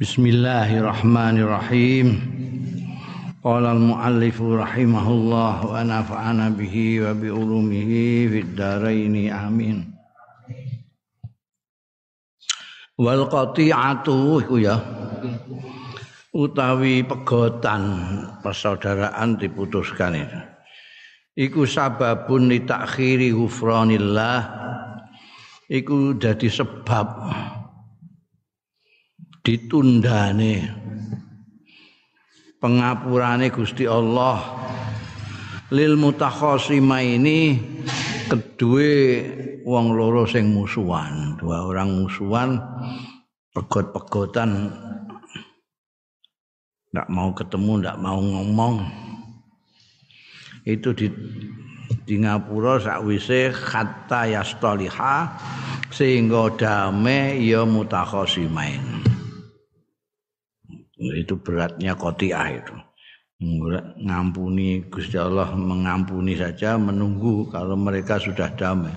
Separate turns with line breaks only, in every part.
Bismillahirrahmanirrahim. Qala al-muallif rahimahullah wa nafa'ana bihi wa bi ulumihi fid amin. Wal qati'atu iku ya. Utawi pegotan persaudaraan diputuskan itu. Iku sababun li takhiri ghufranillah. Iku dadi sebab ditundane. Pengapurane Gusti Allah. Lil mutakhasima ini kedue wong loro sing musuhan. Dua orang musuhan pegot-pegotan. Ndak mau ketemu ndak mau ngomong. Itu di di ngapura sakwise khatta yastaliha sehingga dame ya mutakhasimain itu beratnya kotiah itu. Ngampuni Gusti Allah mengampuni saja menunggu kalau mereka sudah damai.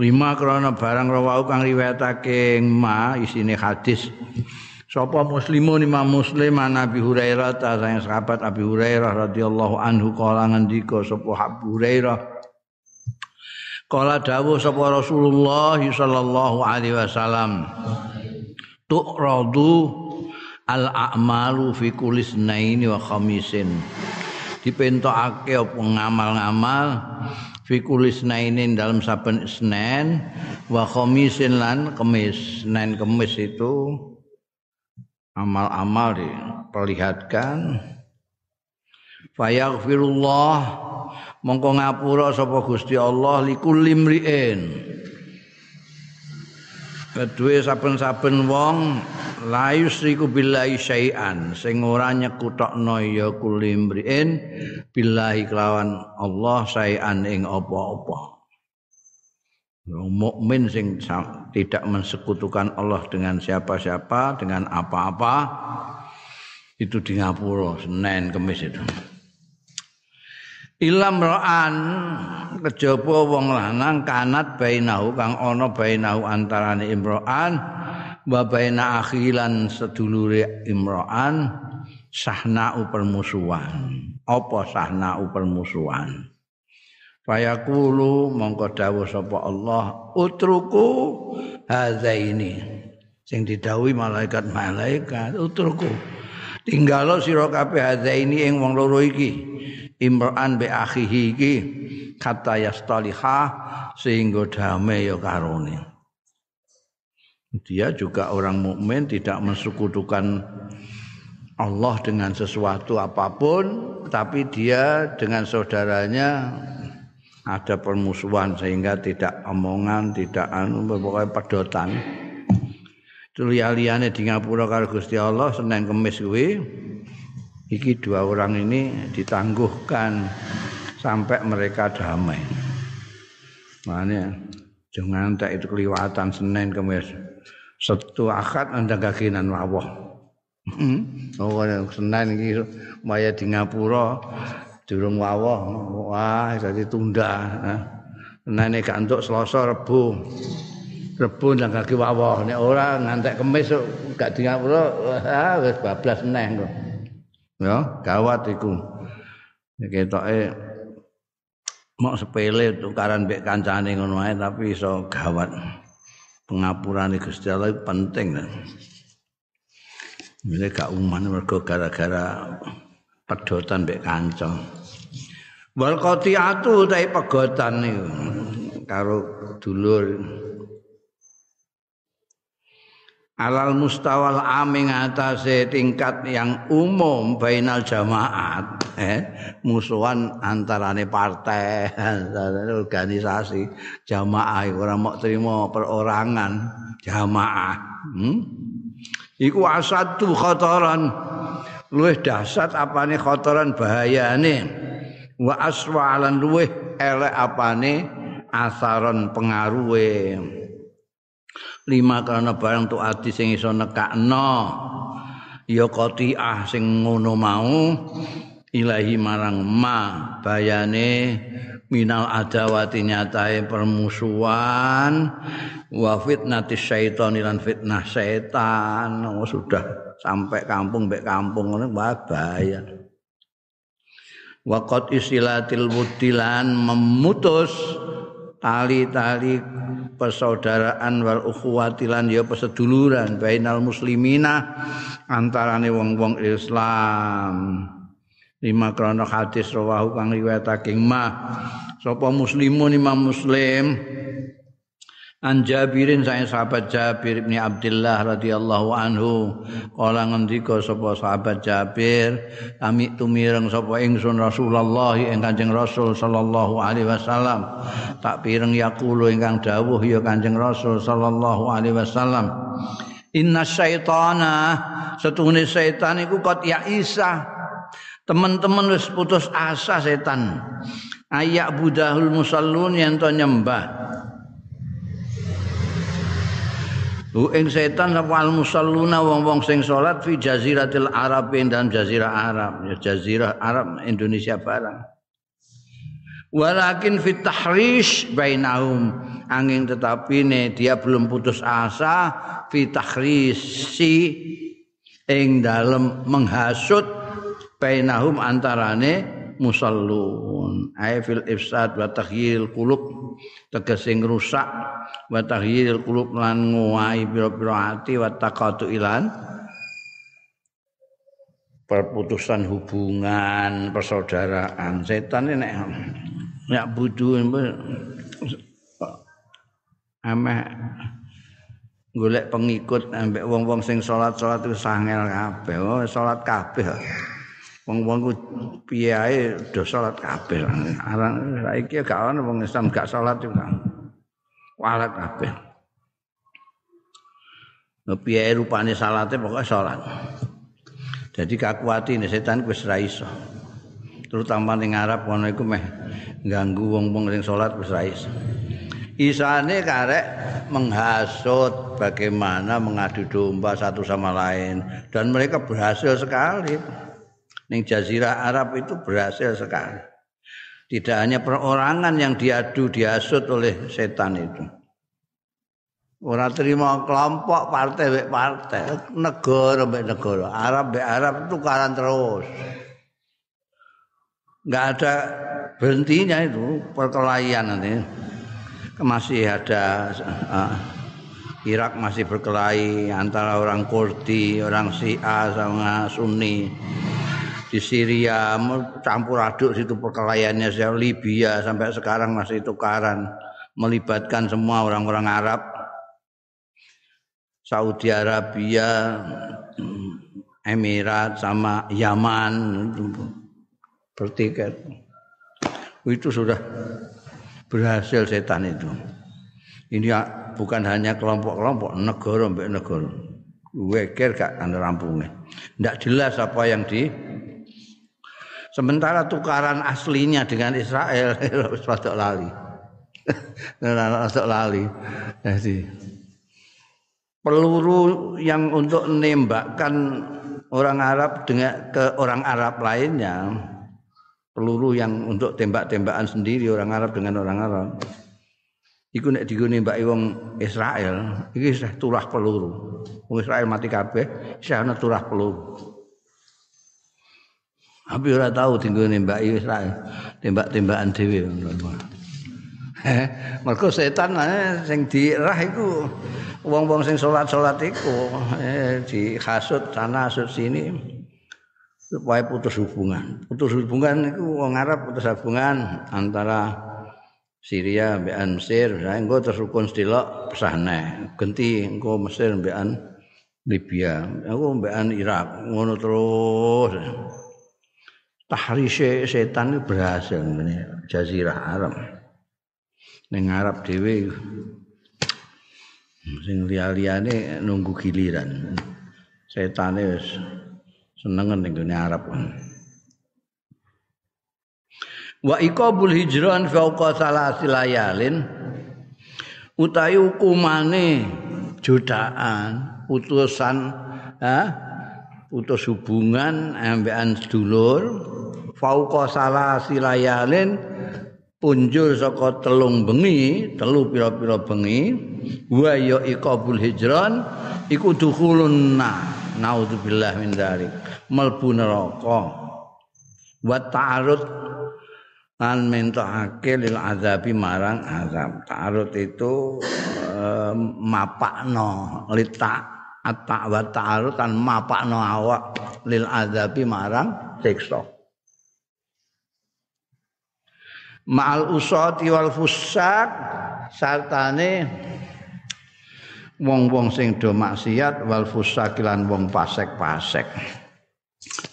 Lima krana barang rawau kang riwayatake ma isine hadis. Sapa muslimun imam muslim Nabi Hurairah ta sayang sahabat Abi Hurairah radhiyallahu anhu kala ngendika sapa Abu Hurairah. Kala dawuh sapa Rasulullah sallallahu alaihi wasallam tu'radu al a'malu fi kulis naini wa khamisin. Dipentokake apa ngamal-ngamal fi kulis naini dalam saben Senin wa khamisin lan kemis. Senin kemis itu amal-amal diperlihatkan. Fayaghfirullah mongko ngapura sapa Gusti Allah likulli mriin kedue saben-saben wong la yusriku billahi syai'an. Sing ora nyekutokno ya kulimriin billahi kelawan Allah syai'an ing apa-apa. Mukmin sing tidak mensekutukan Allah dengan siapa-siapa dengan apa-apa itu di ngapura Senin Kamis itu. Ilam ra'an kejaba wong lanang kanat bainahu kang ana bainahu antarane imra'an wa baina akhilan sedulure imra'an sahna'u permusuhan apa sahna'u permusuhan fayaqulu mongko dawuh sapa Allah utruku hazaini. Sing didhawuhi malaikat-malaikat utruku. Tinggalo sira kabeh hazaini ing wong loro iki. Imran be akhihi iki kata yastaliha sehingga damai ya karone. Dia juga orang mukmin tidak mensekutukan Allah dengan sesuatu apa pun, tapi dia dengan saudaranya ada permusuhan sehingga tidak omongan, tidak anu pokoknya pedotan. Itu liya-liyane di ngapura karo Gusti Allah Senin Kemis kuwi iki dua orang ini ditangguhkan sampai mereka damai. Makanya jangan tak itu keliwatan Senin kemis. Setu akad anda kakinan wawah. Hmm? Oh, Senin iki maya di Ngapura durung wawah. Wah, jadi tunda. Senin gak entuk Selasa Rebu. Rebu nang kaki wawah. Nek ora ngantek kemis gak di Ngapura, wis bablas Senin kok. ya gawat iku ketoke mau sepele tukaran mbek kancane ngono ae tapi iso gawat pengapurane Gusti Allah penting Ini gak uman mergo gara-gara pedotan mbek kanca. Wal qati'atu ta pegotan niku. Karo dulur alal mustawal aming atase tingkat yang umum bainal jamaat eh musuhan antarane partai antarane organisasi jamaah ora mau terima perorangan jamaah hmm? iku asatu khotoran luwih dahsyat apane khotoran bahayane wa aswalan luwih elek apane asaron pengaruhe lima karena barang tu ati sing iso nekakno. Ya qati'ah sing ngono mau. Ilahi marang ma. Bayane minal adawati nyatai permusuhan. Wa fitnati syaitan lan fitnah setan. Oh, sudah sampai kampung mbek kampung ngono bahaya. Waqat isilatil wudilan memutus tali-tali persaudaraan wal ukhuwatilan ya peseduluran bainal muslimina antarane wong-wong Islam. Lima krono hadis rawahu kang riwayatake ma sapa muslimun imam muslim An Jabirin saya sahabat Jabir bin Abdullah radhiyallahu anhu. Kala ngendika sapa sahabat Jabir kami tumireng sapa ingsun Rasulullah ing Kanjeng Rasul sallallahu alaihi wasallam. Tak pireng yaqulu ingkang dawuh ya Kanjeng Rasul sallallahu alaihi wasallam. Inna syaitana setune setan iku kot ya Isa. Teman-teman wis putus asa setan. Ayak budahul musallun yang to nyembah Hu ing setan wal musalluna wong-wong sing salat fi jaziratil Arab dan jazirah Arab, ya jazirah Arab Indonesia barang. Walakin fit tahrish bainahum angin tetapi ne dia belum putus asa fi tahrisi ing dalam menghasut bainahum antarane musallun. Ay fil ifsad wa taghyil qulub. Tegese ngrusak wa taghyil qulub lan nguwai pira-pira ati wa taqatu ilan. Perputusan hubungan persaudaraan. Setan nek nek budu ameh golek pengikut ambek wong-wong sing salat-salat itu sangel kabeh. Oh salat kabeh wong-wong ku piye ae do salat kabeh. Aran saiki gak ono wong Islam gak salat juga. Walat kabeh. Piye rupane salate pokoke salat. Jadi kakuati ini setan wis ra iso. Terutama ning Arab kono iku meh ganggu wong-wong sing salat wis. Isane karek menghasut bagaimana mengadu domba satu sama lain dan mereka berhasil sekali. Ning jazirah Arab itu berhasil sekali. Tidak hanya perorangan yang diadu diasut oleh setan itu. Orang terima kelompok partai be partai, negara be negara, Arab be Arab tukaran terus. Enggak ada berhentinya itu perkelahian nanti. Masih ada uh, Irak masih berkelahi antara orang Kurdi, orang Syiah sama Sunni di Syria campur aduk situ perkelahiannya Libya sampai sekarang masih tukaran melibatkan semua orang-orang Arab. Saudi Arabia Emirat sama Yaman bertiket. Itu sudah berhasil setan itu. Ini bukan hanya kelompok-kelompok negara mbek negara weker gak ada rampungnya. Tidak jelas apa yang di Sementara tukaran aslinya dengan Israel rada lali. Rada lali. Jadi peluru yang untuk menembakkan orang Arab dengan ke orang Arab lainnya peluru yang untuk tembak-tembakan sendiri orang Arab dengan orang Arab iku nek digone mbak wong Israel iki wis turah peluru wong Israel mati kabeh wis ana turah peluru Tapi ora tahu tinggal nembak Israel, tembak-tembakan dhewe. Mergo setan sing dirah iku wong-wong sing salat-salat iku eh, dihasut sana hasut sini supaya putus hubungan. Putus hubungan iku wong Arab putus hubungan antara Syria mbekan Mesir, saya engko terus rukun sedelok pesahne. Genti engko Mesir mbekan Libya, aku mbekan Irak, ngono terus. Tahrishe setan itu berhasil ini jazirah Arab. Ning Arab dhewe sing liya-liyane nunggu giliran. Setane wis seneng ning Arab. Wa iqabul hijran fauqa salasil layalin utawi hukumane jodaan utusan ha putus hubungan ambekan sedulur. Fauqa salah silayalin punjul saka telung bengi telu pira-pira bengi. Wa ya iqabul hijran iku dukhulun na naudzubillah min dzalik mlebu neraka. Wa ta'arud lan mentokake lil azabi marang azab. Ta'arud itu eh, mapakno lita atta wa ta'arud kan mapakno awak lil azabi marang siksa. Ma'al usati wal fusak sartane wong-wong sing do maksiat wal fusak lan wong pasek-pasek.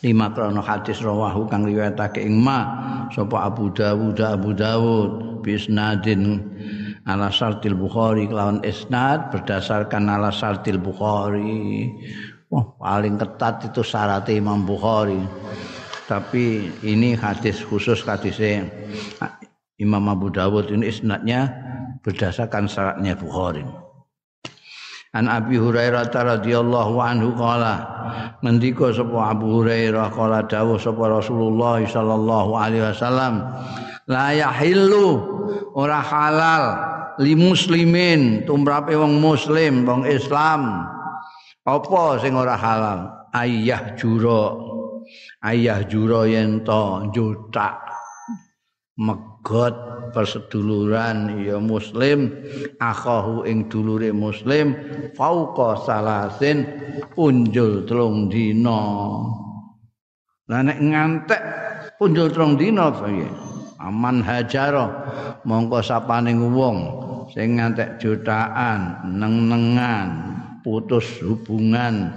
Lima krono hadis rawahu kang riwayatake ing ma sapa Abu Dawud Abu Dawud bisnadin ala sartil Bukhari kelawan isnad berdasarkan ala sartil Bukhari. Wah paling ketat itu syarat Imam Bukhari. Tapi ini hadis khusus hadisnya Imam Abu Dawud ini isnadnya berdasarkan syaratnya Bukhari. An Abi Hurairah radhiyallahu anhu qala ngendika sapa Abu Hurairah qala dawuh sapa Rasulullah sallallahu alaihi wasallam la yahillu halal li muslimin tumrape wong muslim wong Islam. Apa sing ora halal? Ayah jura ayah jura yen to jutak megot perseduluran ya muslim. Akhahu ing dulure muslim. Fauqa salasin punjul telung dina. Lah nek ngantek punjul telung dina aman hajaro mongko sapaning wong sing ngantek jutaan neng-nengan putus hubungan.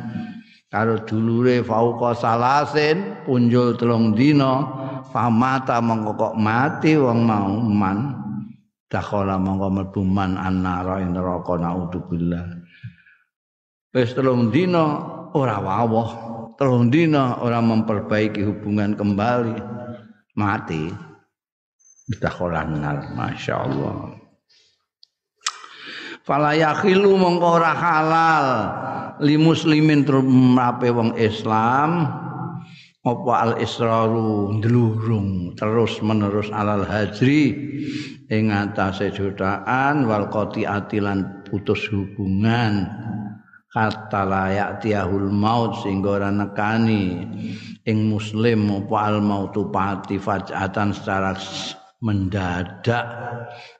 Karo dulure fauqa salasin punjul telung dina famata mongko mati wong mau man. Dakhala mongko mlebu man annara ing neraka naudzubillah wis telung dina ora wawah. Telung dina ora memperbaiki hubungan kembali. Mati. Dakhala nar masyaallah fala yakhilu mongko ora halal. Li muslimin trumape wong Islam. Apa al israru? Ndlurung terus menerus alal hajri. Ing atase jutaan wal qati'ati lan putus hubungan. Kata layak tiahul maut sehingga ora nekani. Ing muslim apa al mautu pati fajatan secara mendadak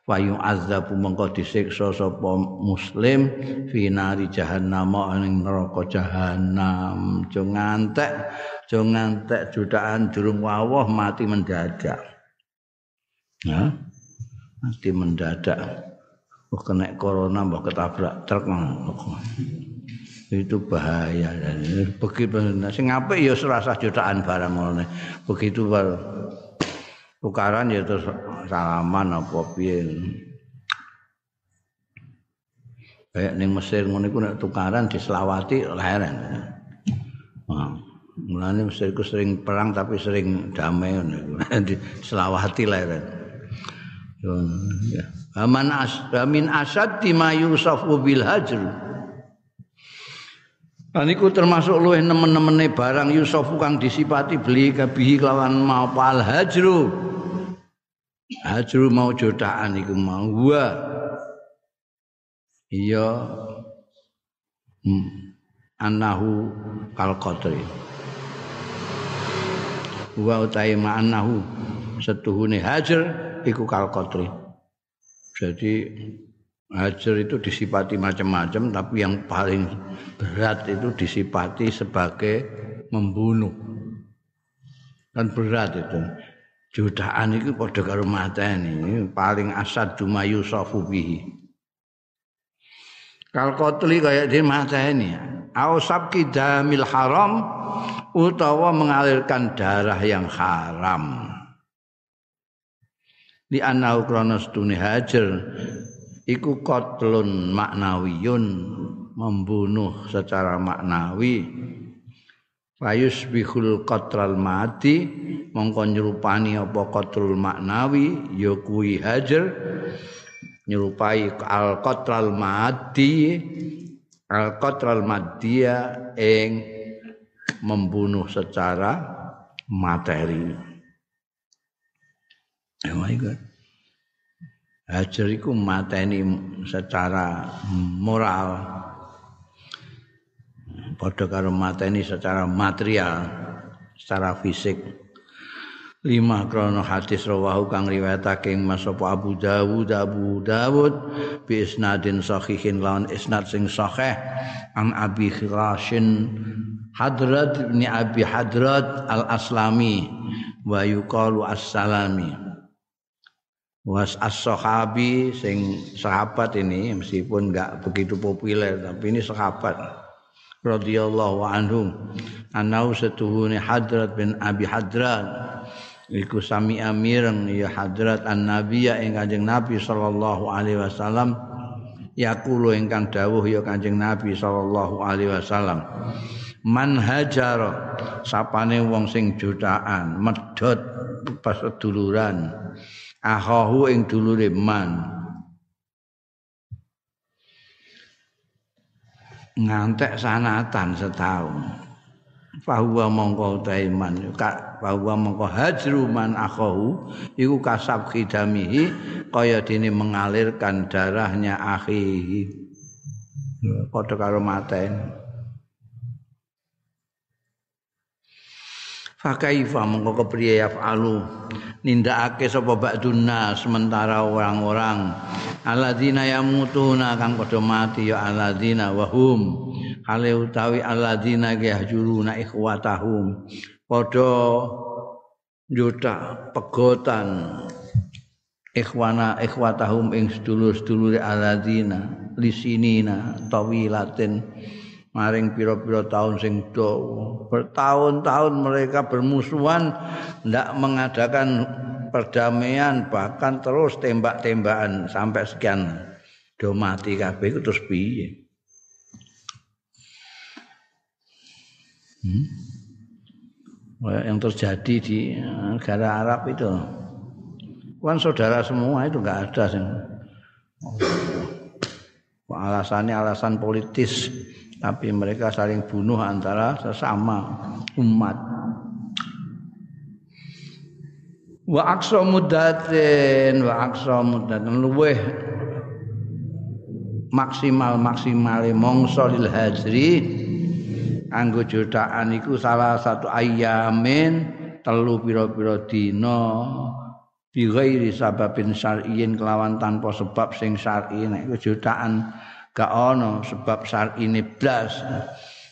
wayu azabu mengko disiksa sapa muslim finari jahannam ing neraka jahannam jo ngantek jo ngantek jutaan durung wawah mati mendadak. Ya. Mati mendadak. Oh, kena corona mbok ketabrak truk itu bahaya begitu sing apik ya serasa jutaan barang ngono begitu tukaran ya terus salaman apa piye kayak ning Mesir ngono iku nek tukaran diselawati leren nah. Mulane Mesir ku sering perang tapi sering damai ngono. Selawati leren. Ya. Aman as min asad ma yusafu bil hajr. Aniku termasuk luwih nemen-nemene barang Yusufu kang disipati beli kabihi kelawan mau pal hajru. Hajru mau jodakan iku mau wa. Iya. Hmm. Anahu kal qadri. wa utai ma'anahu setuhune hajar iku kal qatri jadi hajar itu disipati macam-macam tapi yang paling berat itu disipati sebagai membunuh. Kan berat itu. Jutaan itu pada karo mateni paling asad cuma yusafu bihi. Kal kayak dia mateni. Au sabki damil haram utawa mengalirkan darah yang haram. Di anau kronos tuni hajar iku kotlun maknawiyun membunuh secara maknawi Fayus bihul qatral mati mongko nyerupani apa qatrul maknawi ya hajar nyerupai al qatral mati al qatral maddia ing membunuh secara materi. Oh my God. Hajar iku mateni secara moral. Padha karo mateni secara material, secara fisik. lima krono hadis rawahu kang riwayatake Mas Abu Dawud Abu Dawud bi isnadin sahihin lawan isnad sing sahih an Abi Khirashin Hadrat bin Abi Hadrat Al-Aslami wa yuqalu As-Salami was as-sahabi sing sahabat ini meskipun enggak begitu populer tapi ini sahabat. Radhiyallahu anhu. Anau setuhune Hadrat bin Abi Hadrat. Iku sami amireng ya hadrat an nabi ya ing kanjeng nabi sallallahu alaihi wasallam. Yaqulu ingkang dawuh ya kanjeng nabi sallallahu alaihi wasallam. Man hajar sapane wong sing jutaan medhot pas duluran ahahu ing dulure man. Ngantek sanatan setahun. Fahuwa mongko taiman fahuwa mongko hajru man akhahu iku kasab khidamihi kaya dene mengalirkan darahnya akhihi. Padha karo maten Fakaifa mongko kepriye yafalu? Nindakake sapa ba'dunna sementara orang-orang. Alladzina yamutuna kang padha mati ya alladzina wahum. Hale utawi alladzina yahjuruna ikhwatahum. Padha juta pegotan ikhwana ikhwatahum ing sedulur-sedulure alladzina lisinina tawilatin maring pira-pira tahun sing dawa. Bertahun-tahun mereka bermusuhan ndak mengadakan perdamaian bahkan terus tembak-tembakan sampai sekian. Do mati kabeh terus piye? Hmm? yang terjadi di negara Arab itu. Kan saudara semua itu nggak ada sih alasannya alasan politis tapi mereka saling bunuh antara sesama umat. Wa aqsa muddatin wa aqsa muddatin. Luweh maksimal maksimale mongso lil hajri anggo jutaan iku salah satu ayamin telu pira-pira dina bi ghairi sababin syar'iyyin kelawan tanpa sebab sing syar'i. Nek jutaan gak ana sebab syar'ine blas.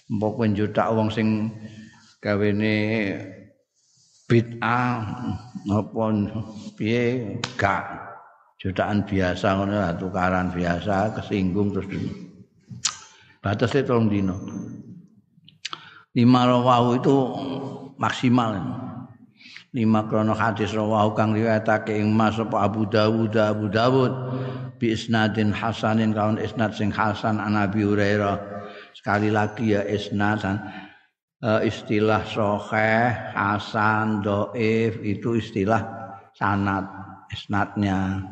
Mbok juta wong sing gawene bid'ah apa piye? Gak. Jutaan biasa ngono tukaran biasa kesinggung terus batasnya tolong dino lima rawahu itu maksimal. Lima krono hadis rawahu kang riwayatake ing Mas Abu Dawud Abu Dawud bi isnadin hasanin kawan isnad sing hasan an Abi Hurairah. Sekali lagi ya isnad uh, istilah sahih hasan doif itu istilah sanad isnadnya.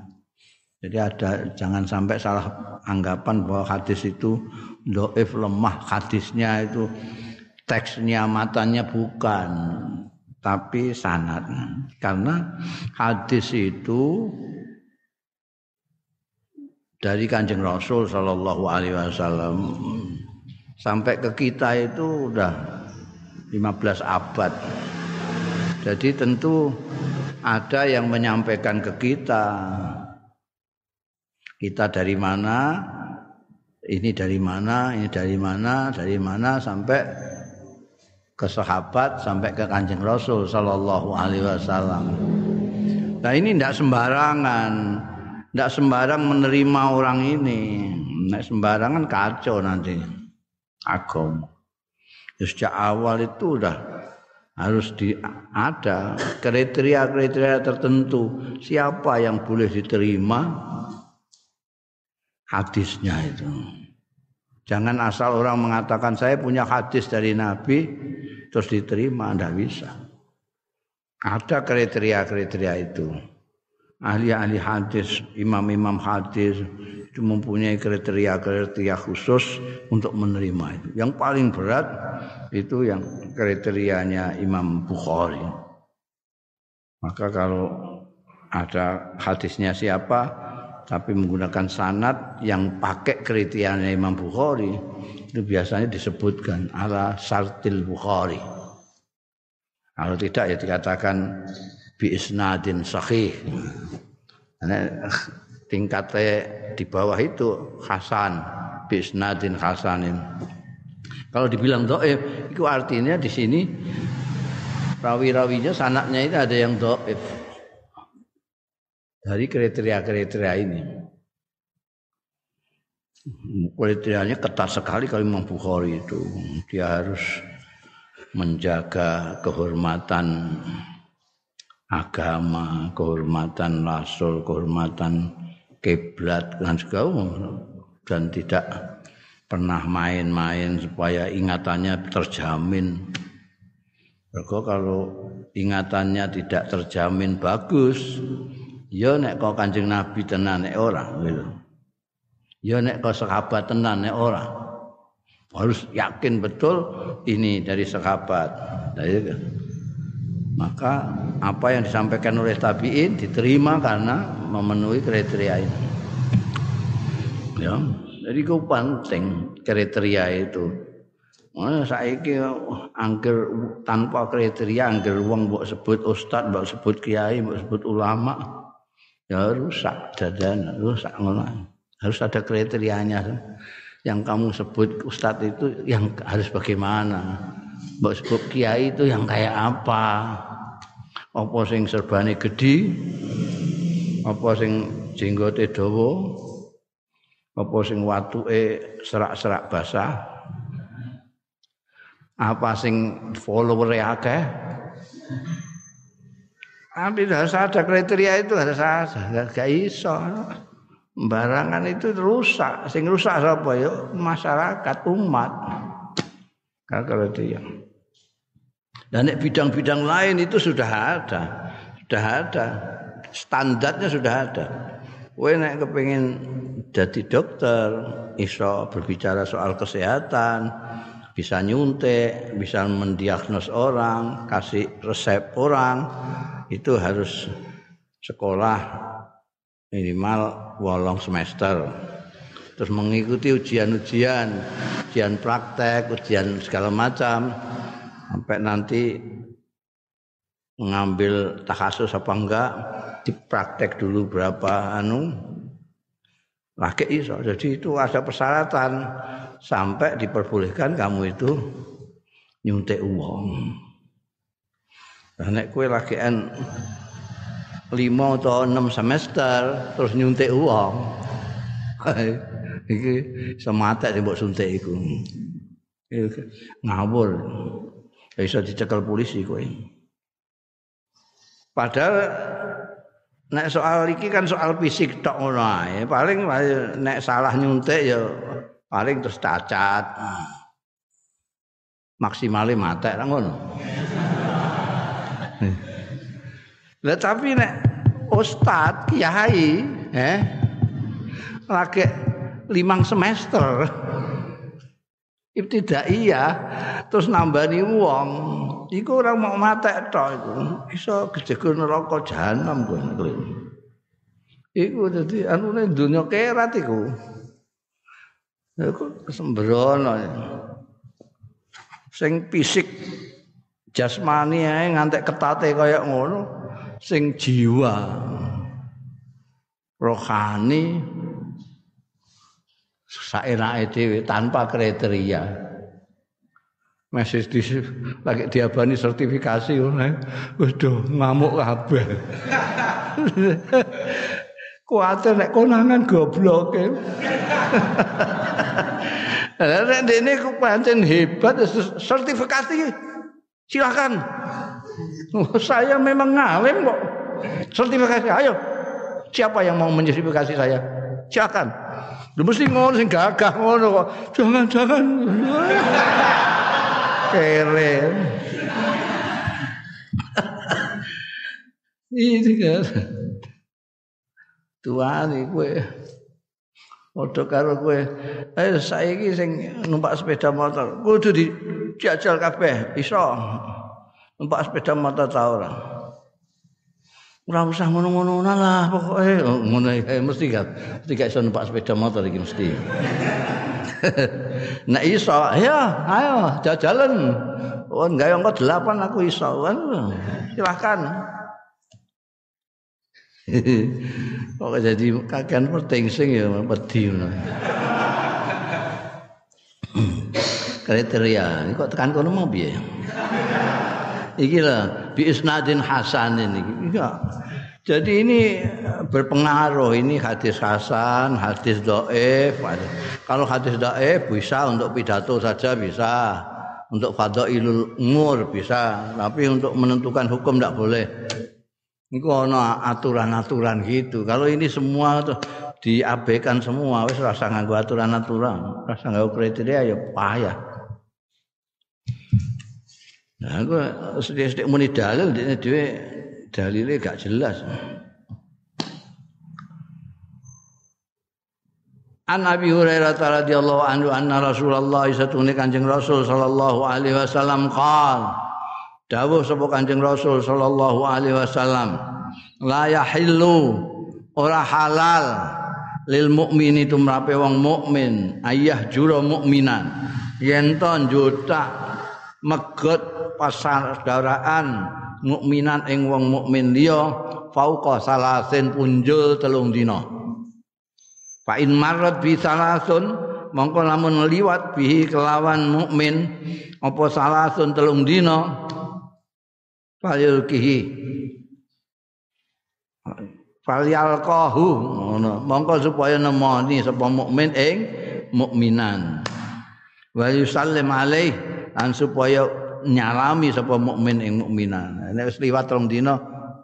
Jadi ada jangan sampai salah anggapan bahwa hadis itu doif lemah. Hadisnya itu teksnya matanya bukan tapi sanad. Karena hadis itu dari kanjeng Rasul Shallallahu Alaihi Wasallam. Sampai ke kita itu udah 15 abad. Jadi tentu ada yang menyampaikan ke kita kita dari mana ini dari mana ini dari mana dari mana sampai ke sahabat sampai ke kanjeng Rasul Sallallahu Alaihi Wasallam. Nah ini tidak sembarangan, tidak sembarang menerima orang ini. Nah, sembarangan kacau nanti agama. Ya, sejak awal itu udah harus di, ada kriteria-kriteria tertentu siapa yang boleh diterima hadisnya itu. Jangan asal orang mengatakan saya punya hadis dari Nabi terus diterima tidak bisa. Ada kriteria-kriteria itu. Ahli-ahli hadis, imam-imam hadis itu mempunyai kriteria-kriteria khusus untuk menerima itu. Yang paling berat itu yang kriterianya Imam Bukhari. Maka kalau ada hadisnya siapa, tapi menggunakan sanad yang pakai kriterianya Imam Bukhari itu biasanya disebutkan ala sartil Bukhari. Kalau tidak ya dikatakan bi isnadin sahih. Karena tingkatnya di bawah itu hasan bi isnadin hasanin. Kalau dibilang doif, itu artinya di sini rawi-rawinya sanaknya itu ada yang doif dari kriteria-kriteria ini. Kriterianya ketat sekali kalau Imam Bukhari itu. Dia harus menjaga kehormatan agama, kehormatan rasul, kehormatan kiblat dan segala dan tidak pernah main-main supaya ingatannya terjamin. Mereka kalau ingatannya tidak terjamin bagus, ya nek kok Kanjeng Nabi tenan nek ora gitu. Ya nek kok sahabat tenan nek ora. Harus yakin betul ini dari sahabat. Dari, maka apa yang disampaikan oleh tabiin diterima karena memenuhi kriteria ini. Ya, jadi itu penting kriteria itu. Mana angker tanpa kriteria angker wong mbok sebut ustaz, mbok sebut kiai, mbok sebut ulama, ya rusak dadan rusak ngono harus ada kriterianya yang kamu sebut ustadz itu yang harus bagaimana sebut kiai itu yang kayak apa apa sing serbane gede apa sing jenggote dawa apa sing watuke serak-serak basah apa sing follower akeh tapi harus ada kriteria itu harus ada. Gak iso. Barangan itu rusak. Sing rusak apa ya? Masyarakat, umat. Kalau dia. Dan bidang-bidang lain itu sudah ada. Sudah ada. Standarnya sudah ada. Kowe nek kepengin jadi dokter, iso berbicara soal kesehatan, bisa nyuntik, bisa mendiagnos orang, kasih resep orang, itu harus sekolah minimal wolong semester terus mengikuti ujian-ujian ujian praktek ujian segala macam sampai nanti mengambil takasus apa enggak dipraktek dulu berapa anu lagi iso jadi itu ada persyaratan sampai diperbolehkan kamu itu nyuntik uang nek kowe lagian 5 atau 6 semester terus nyuntik uang. iki semate mbok suntik iku. Ngawur. Bisa dicekel polisi kowe. Padahal nek soal iki kan soal fisik tok ngono ae. Paling nek salah nyuntik ya paling terus cacat. Maksimalnya mate ngono. Lah tapi nek ustad kiai eh lagi limang semester ibtidaiyah terus nambani wong. Iku orang mau matek tok iku. Iso kejegur neraka jahanam kowe iku dadi anune dunya kerat iku. Iku sembrono sing fisik jasmani ae ngantek ketate kaya ngono sing jiwa rohani saenake dhewe tanpa kriteria masih di lagi diabani sertifikasi do ngamuk kabeh kuwatir nek konangan goblok Nek dene ku pancen hebat sertifikasi silakan Oh, saya memang ngawin kok. Sertifikasi, ayo. Siapa yang mau mensertifikasi saya? Silakan. Lu mesti ngono sing gagah ngono kok. Jangan, jangan. Keren. Ini kan. Tuhan kowe. Padha karo kowe. Eh saiki sing numpak sepeda motor kudu dijajal kabeh, iso. numpak sepeda motor ta ora ora usah ngono-ngono lah pokoke. Oh, ngono eh, mesti gak mesti gak iso numpak sepeda motor iki mesti. Nek iso ya ayo jalan oh enggak yang delapan aku iso kan? Silahkan. Kok jadi kakean sing ya wedi ngono. Kriteria kok tekan kono mau piye iki lah bi isnadin hasanin iki iya jadi ini berpengaruh ini hadis hasan, hadis doef. Kalau hadis doef bisa untuk pidato saja bisa, untuk fadailul umur bisa, tapi untuk menentukan hukum tidak boleh. Ini ana aturan-aturan gitu. Kalau ini semua tuh diabaikan semua, wis rasa nganggo aturan-aturan, rasa nganggo kriteria ya payah. Nah, aku sedih-sedih muni dalil dhewe dalilnya gak jelas. An Abi Hurairah radhiyallahu anhu anna Rasulullah satune Kanjeng Rasul sallallahu alaihi wasallam qal Dawuh sapa Kanjeng Rasul sallallahu alaihi wasallam la yahillu ora halal lil mukmini tumrape wong mukmin ayah jura mukminan yen njutak megot pasaudaraan mukminan ing wong mukmin liya fauqa salasin punjul telung dina. Fa in marrat bi salasun mongko lamun liwat bihi kelawan mukmin apa salasun telung dina? Falil kihi. Falyal qahu ngono. Mongko supaya nemoni sapa mukmin ing mukminan. Wa yusallim alaih lan supaya nyalami sapa mukmin ing mukminan. Nek wis liwat rong dina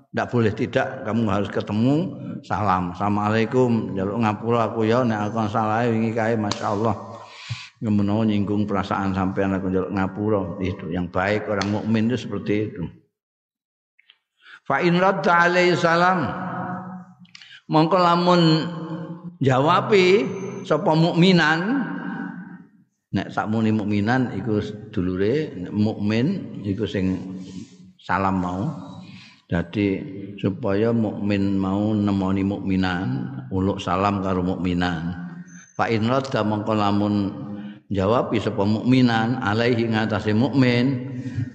ndak boleh tidak kamu harus ketemu salam. Assalamualaikum. Jaluk ngapura aku ya nek aku salah wingi kae masyaallah. Ngemono nyinggung perasaan sampean aku jaluk ngapura. Itu yang baik orang mukmin itu seperti itu. Fa in radda alaihi salam mongko lamun jawabi sapa mukminan nek sakmuni mukminan iku dulure mukmin iku sing salam mau. Jadi supaya mukmin mau nemoni mukminan uluk salam karo mukminan. Fa in radda mongko lamun jawab sapa mukminan alaihi ngatasé mukmin.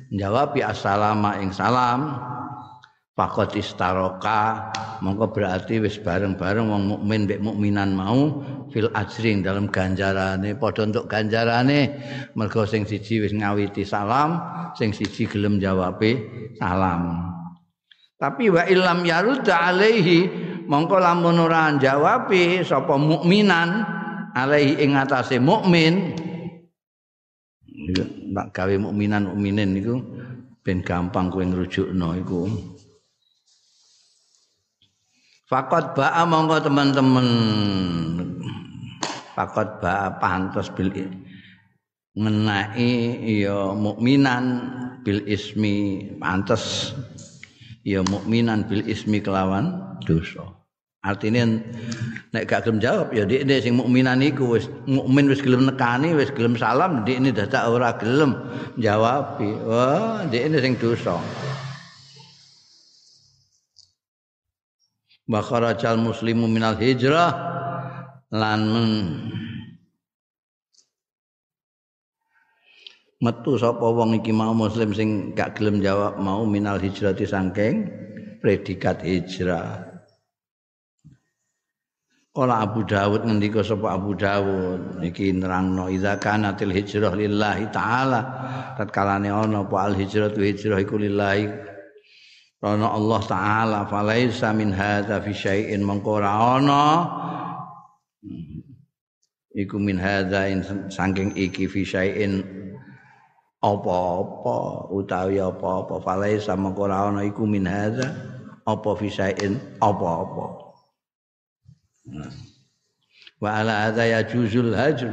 Jawab assalamu ing salam. Fakot istaroka mongko berarti wis bareng-bareng wong mukmin mbek mukminan mau fil ajring dalam ganjarane. Padha untuk ganjarane mergo sing siji wis ngawiti salam sing siji gelem jawabe salam. Tapi wa illam yarudda alaihi mongko lamun ora jawabe sapa mukminan alaihi ing atase mukmin? Nak gawe mukminan mukminin niku ben gampang kowe ngrujukno iku Fakot ba'a mongko teman-teman Fakot ba'a pantas bil ngenai ya mukminan bil ismi pantas ya mukminan bil ismi kelawan dosa. Artinya nek gak gelem jawab ya dik sing mukminan iku wis mukmin wis gelem nekani wis gelem salam dik dadak ora gelem jawab. Wah, dik sing dosa. Bakharajal muslimu minal hijrah lan metu sapa wong iki mau muslim sing gak gelem jawab mau minal hijrah sangking predikat hijrah. Kala Abu Dawud ngendika sapa Abu Dawud iki nerangno idza kanatil hijrah lillahi taala tatkalane ana apa hijrah hijrah iku lillahi Karena Allah Ta'ala Falaisa min hadha fi syai'in. Mengkora ana. Iku min hadha Sangking iki fi syai'in. Apa-apa Utawi apa-apa. Falaisa mengkora ana. Iku min hadha Apa fi syai'in? Apa-apa. Wa ala hadha ya juzul hajr.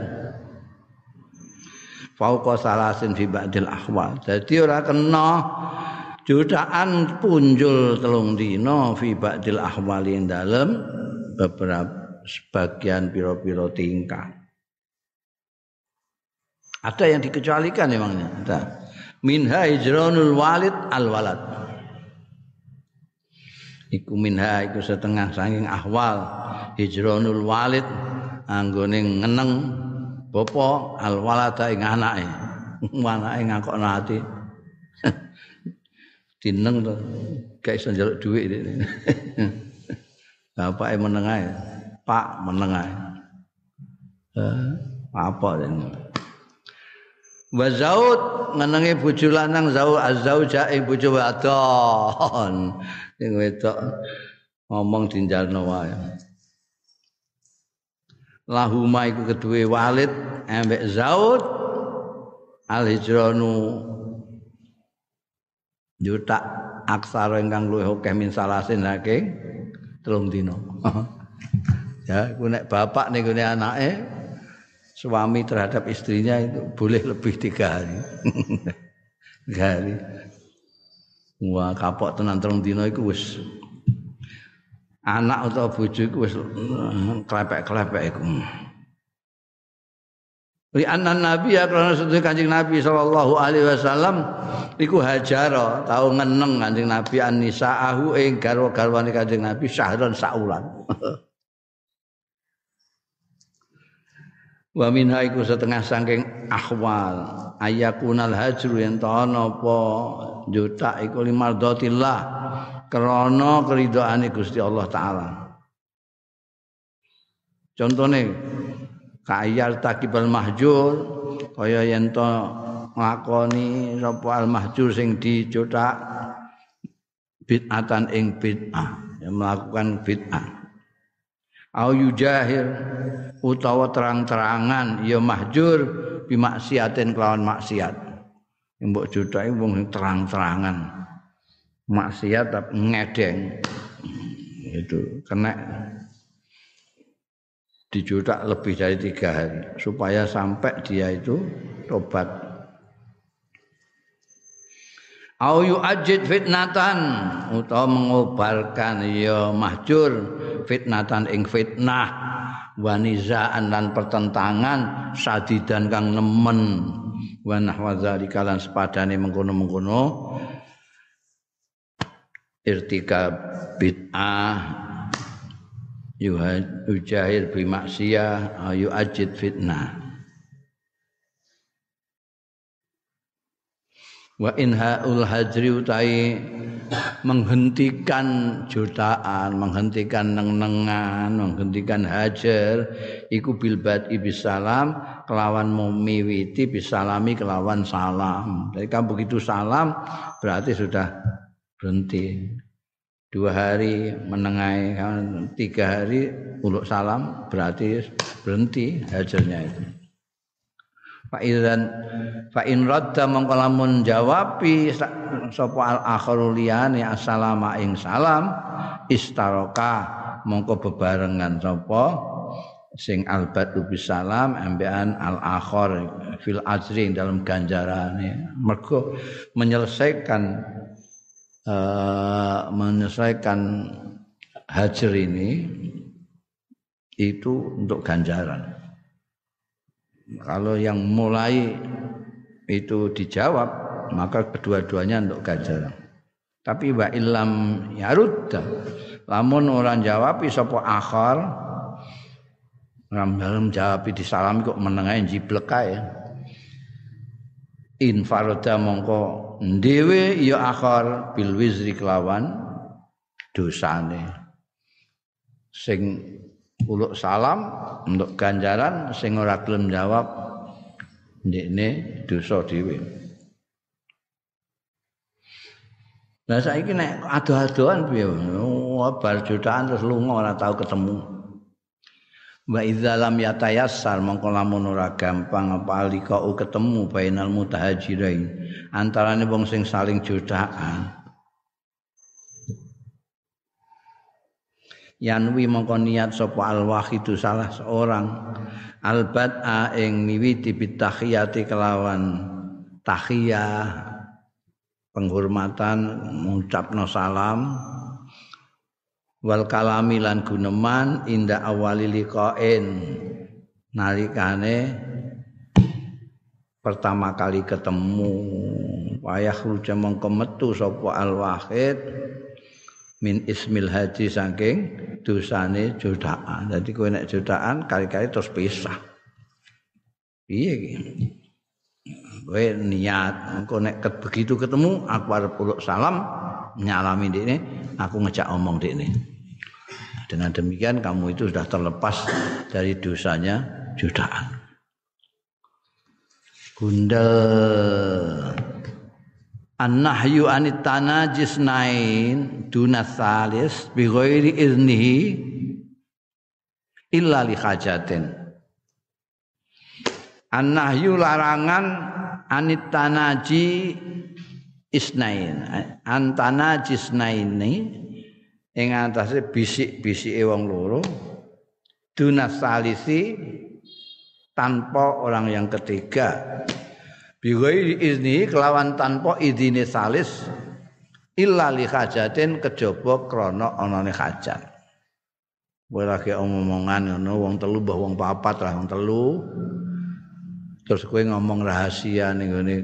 Fauqa salasin fi ba'dil ahwal. Jadi orang kena jutaan punjul telung dino fi ba'dil ahwali dalam beberapa sebagian piro-piro tingkah. Ada yang dikecualikan emangnya? Ada. Minha hijranul walid al walad. Iku minha iku setengah saking ahwal hijronul walid anggone ngeneng bapa al walada ing anake. Anake ngakokno ati dineng to. Gak iso njaluk dhuwit bapake meneng ae. Pak meneng ae. Apa den wa zaud ngenenge bojo lanang zau azzauja ing bojo wadon. Sing wedok ngomong dinjalno wae. Lahuma iku kedue walid ambek zaud al hijranu juta aksara ingkang luwih akeh min salasin saking telung ya, ku nek bapak ning gone anake suami terhadap istrinya itu boleh lebih tiga hari. tiga hari. Wah, kapok tenan telung dina iku wis anak atau bojo iku wis klepek-klepek iku. Li anna nabi ya karena sedaya Kanjeng Nabi sallallahu alaihi wasallam iku hajara tau ngeneng Kanjeng Nabi annisaahu ing garwa-garwane Kanjeng Nabi syahron saulan. Wa minha iku setengah saking ahwal ayakunal hajru yen ana apa juta iku limardatillah krana keridhaane Gusti Allah taala. Contohnya kayal takibal mahjur. Kaya yen to nglakoni sapa al mahjur sing dicutak bid'atan ing bid'ah yang melakukan bid'ah. Au yujahir utawa terang-terangan ya mahjur bimaksiatin kelawan maksiat. Mbok judake wong terang-terangan. Maksiat ngedeng. Itu kena dijudak lebih dari tiga hari supaya sampai dia itu tobat. Au ajid fitnatan utawa mengobalkan ya mahjur fitnatan ing fitnah wanizaan dan pertentangan sadidan kang nemen wa nahwa zalika lan sepadane mengkono-mengkono irtika bid'ah yujahir bi maksiyah ayu ajid fitnah. Wa inhaul hajri utai menghentikan jutaan menghentikan neng-nengan menghentikan hajar iku bilbat ibisalam kelawan memiwiti bisalami kelawan salam. Jadi kan begitu salam berarti sudah berhenti dua hari menengai tiga hari uluk salam berarti berhenti hajarnya itu. Pak Iran Pak radda mongko jawabi sapa al akhiru liyane assalamu ing salam istaroka mongko bebarengan sapa sing albatu bisalam ambean al akhir fil ajri dalam ganjarane. Mergo menyelesaikan uh, menyelesaikan hajar ini itu untuk ganjaran. Kalau yang mulai itu dijawab, maka kedua-duanya untuk ganjaran. Tapi wa ilam yarudda. Lamun orang jawab sapa akhir Ram dalam jawab di salam kok menengahin jiblek kae. Infaroda mongko dhewe ya akhir bil wizri kelawan dosane sing uluk salam untuk ganjaran sing ora gelem jawab ndekne dosa dhewe Nah saiki nek ado-adoan piye? Oh, bar jutaan terus lunga ora tau ketemu. Wa idza lam yatayassar mongko lamun ora gampang apa alikau ketemu bainal mutahajirain. Antarane wong sing saling jodaan yanwi mongko niat sapa al wahidu salah seorang. Albat a ing miwiti bitahiyati kelawan tahiyah penghormatan mengucapno salam wal kalami lan guneman inda awali liqain nalikane pertama kali ketemu wayah ruja mongko metu sapa al wahid min ismil haji saking dosane jutaan. Jadi kowe nek jutaan kali-kali terus pisah. Piye iki? Kowe niat engko nek begitu ketemu aku arep salam nyalami ini aku ngejak omong ini. Dengan demikian kamu itu sudah terlepas dari dosanya jutaan. Gundel An-nahyu anit tanajis nain salis iznihi illa li hajatin. Larangan anit tanaji isnain. Antana jisnaini ing antase bisik-bisike wong loro duna salisi tanpa orang yang ketiga Bigoi izni kelawan tanpa idine salis illa li hajatin kejaba krana anane hajat. Kowe lagi omongan ngono wong telu mbah wong papat lah wong telu. Terus kowe ngomong rahasia ning ngene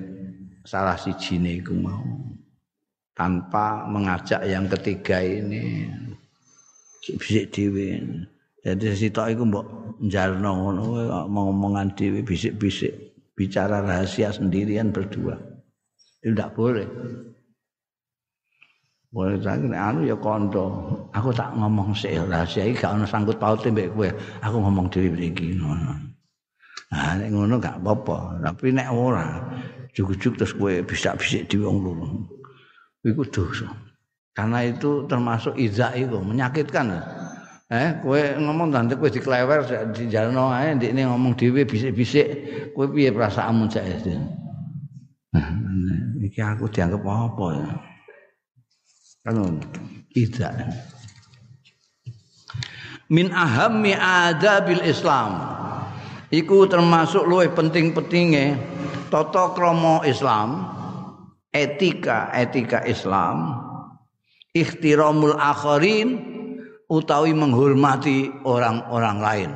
salah sijine iku mau. Tanpa mengajak yang ketiga ini. Bisik dhewe. Jadi sitok iku mbok njalno ngono ngomongan dhewe bisik-bisik. bicara rahasia sendirian berdua. Itu tidak boleh. Boleh lagi anu ya kondo. Aku tak ngomong sih rahasia ini gak ada sangkut paut mbek. Aku ngomong diri begini ngono. Nah, nek ngono gak apa-apa, tapi nek ora juk-juk terus kowe bisa bisik di wong loro. Iku dosa. Karena itu termasuk izak itu menyakitkan. Eh, kowe ngomong nanti kowe diklewer di jalno ae ndekne ngomong dhewe bisik-bisik, kowe piye perasaanmu saiki? Nah, iki aku dianggap apa ya? Kan tidak. Min ahammi adabil Islam. Iku termasuk luwih penting-pentinge tata krama Islam, etika etika Islam, ikhtiramul akharin utawi menghormati orang-orang lain.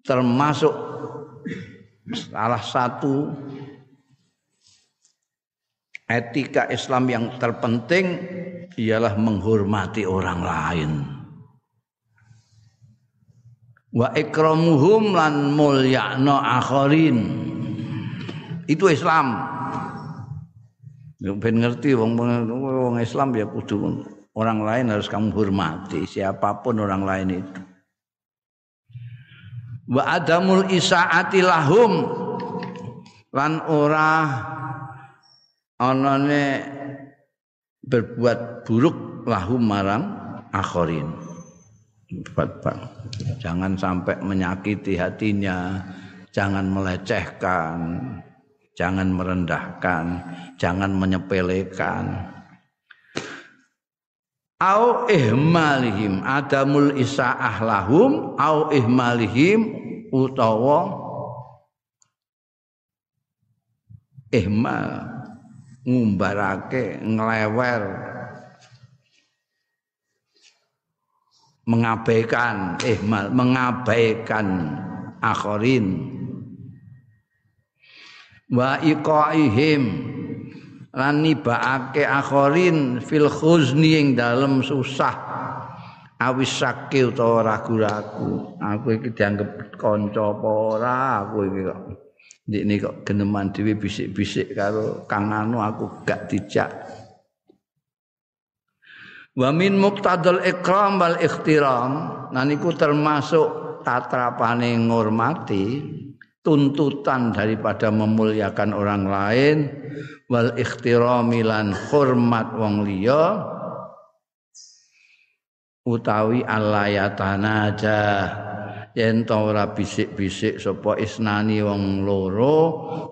Termasuk salah satu etika Islam yang terpenting ialah menghormati orang lain. Wa ikramuhum lan mulyakno akharin. Itu Islam. Ben ngerti wong wong Islam ya kudu orang lain harus kamu hormati siapa pun orang lain itu wa adamul isaati lahum lan ora anane berbuat buruk lahum marang akhirin jangan sampai menyakiti hatinya. Jangan melecehkan. Jangan merendahkan. Jangan menyepelekan. Au ihmalihim adamul isaah lahum au ihmalihim utawa ihmal ngumbarake nglewer mengabaikan ihmal mengabaikan akhirin wa iqaihim lan nibaake akhirin fil khuzni ing dalem susah awis sakil utawa ragu-ragu. Aku iki dianggap kanca apa ora aku iki kok. Ndikne kok geneman dhewe bisik-bisik karo kang anu aku gak dijak wa min muqtadal ikram wal ikhtiram. Nah niku termasuk tatrapane ngurmati tuntutan daripada memuliakan orang lain wal ikhtirami lan hormat wong liya utawi alayatana aja. Yen ora bisik-bisik sapa isnani wong loro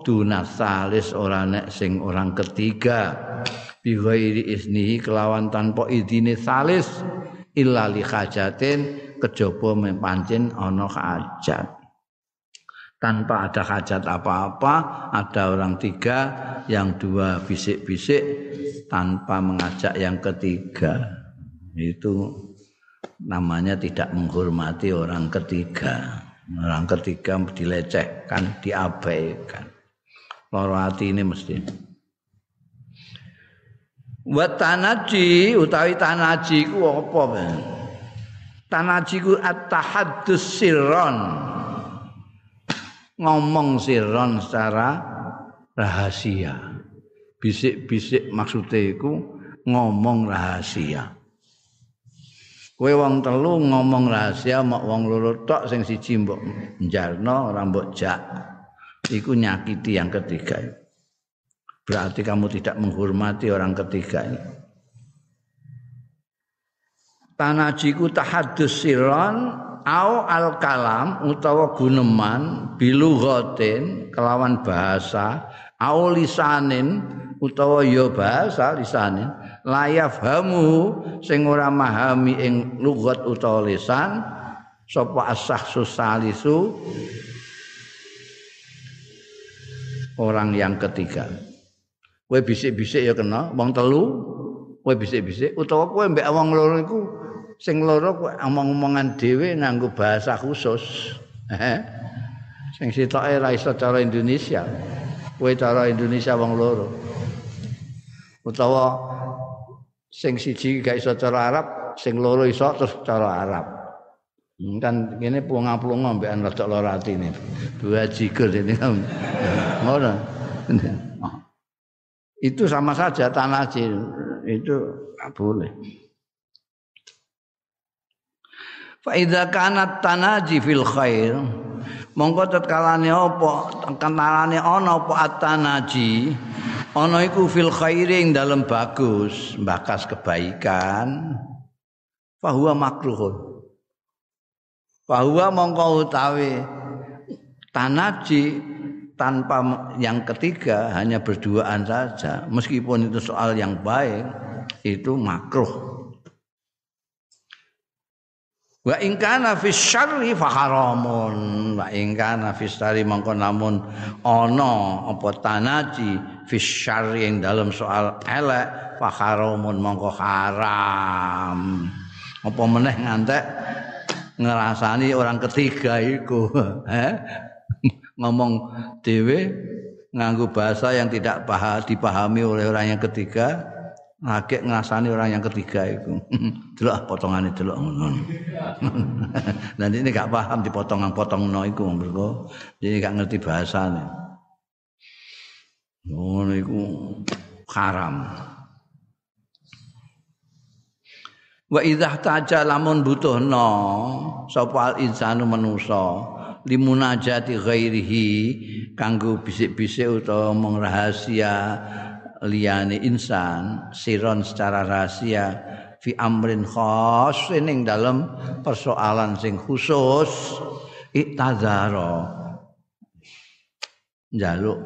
dunasalis ora nek sing orang ketiga bi ghairi isnihi kelawan tanpa idine salis illa li hajatin kejaba mempancen ana hajat tanpa ada hajat apa-apa, ada orang tiga, yang dua bisik-bisik tanpa mengajak yang ketiga. Itu namanya tidak menghormati orang ketiga. Orang ketiga dilecehkan, diabaikan. Loro hati ini mesti. Wa tanaji utawi tanaji ku apa tanaji ku at-tahaddus sirron. Ngomong sirron secara rahasia. Bisik-bisik maksudnya iku ngomong rahasia. Kowe wong telu ngomong rahasia mok wong loro tok sing siji mbok njalno ora mbok jak. Iku nyakiti yang ketiga berarti kamu tidak menghormati orang ketiga ini. Tanajiku tahadus siron au al kalam utawa guneman bilughatin kelawan bahasa au lisanin utawa ya bahasa lisanin layaf hamu sing ora mahami ing lugat utawa lisan sapa asah susalisu orang yang ketiga kowe bisik-bisik ya kena wong telu kowe bisik-bisik. Utawa kowe mbek wong loro iku sing loro kowe omong-omongan dhewe nganggo bahasa khusus. Sing sitoke ra iso cara Indonesia. Kowe cara Indonesia wong loro. Utawa sing siji gak iso cara Arab sing loro iso terus cara Arab. Hmm, kan kene plunga-plunga mbekan rada lara atine. Dua jigur ini. Ngono itu sama saja tanajil itu tidak boleh. Fa idza kanat tanaji fil khair mongko tetkalane apa kenalane ana apa atanaji ana iku fil khairing dalam bagus bakas kebaikan. Fahuwa makruhun. Fahuwa mongko utawi tanaji tanpa yang ketiga hanya berduaan saja. Meskipun itu soal yang baik itu makruh. Wa in kana fi syarri fa haramun. Wa in kana fi syarri mangko namun ana apa tanaji fi syarri yang dalam soal elek fa haramun mangko haram. Apa meneh ngantek ngerasani orang ketiga iku ngomong dewe nganggu bahasa yang tidak paham dipahami oleh orang yang ketiga ngake ngrasani orang yang ketiga itu delok potongane delok. Ngono nanti ini gak paham dipotong-potong no iku mergo jadi gak ngerti bahasane. Ngono iku haram. Wa idza taja lamun butuhno sapa al insanu manusa limunajati ghairihi kanggo bisik-bisik utawa omong rahasia liyane insan siron secara rahasia fi amrin khas ning dalam persoalan sing khusus iktazaro njaluk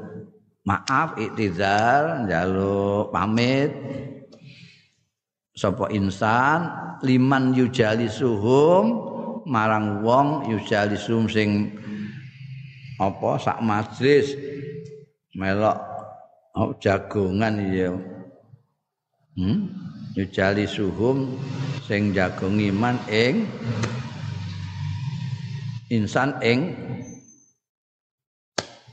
maaf iktizar njaluk pamit. Sapa insan liman yujali suhum marang wong yujalisum sing apa sak majlis melok oh, jagongan ya hmm? yujalisuhum sing jagung iman ing insan ing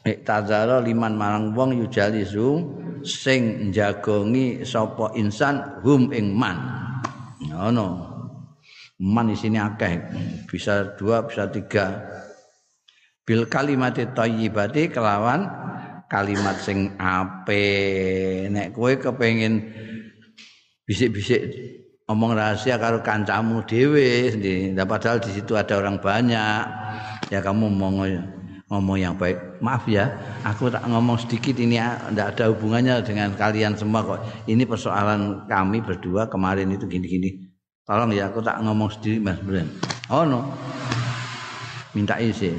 Iktazara liman marang wong yujalisu sing jagongi sapa insan hum ing man ngono no. Man di sini akeh. Bisa dua bisa tiga. Bil kalimat thayyibati kelawan kalimat sing ape nek kowe kepengin bisik-bisik omong rahasia karo kancamu dhewe nah, padahal di situ ada orang banyak. Ya kamu ngomong ngomong yang baik. Maaf ya aku tak ngomong sedikit. Ini tidak ada hubungannya dengan kalian semua kok. Ini persoalan kami berdua kemarin itu gini-gini Tolong ya aku tak ngomong sendiri Mas Bren. Oh no. Minta izin.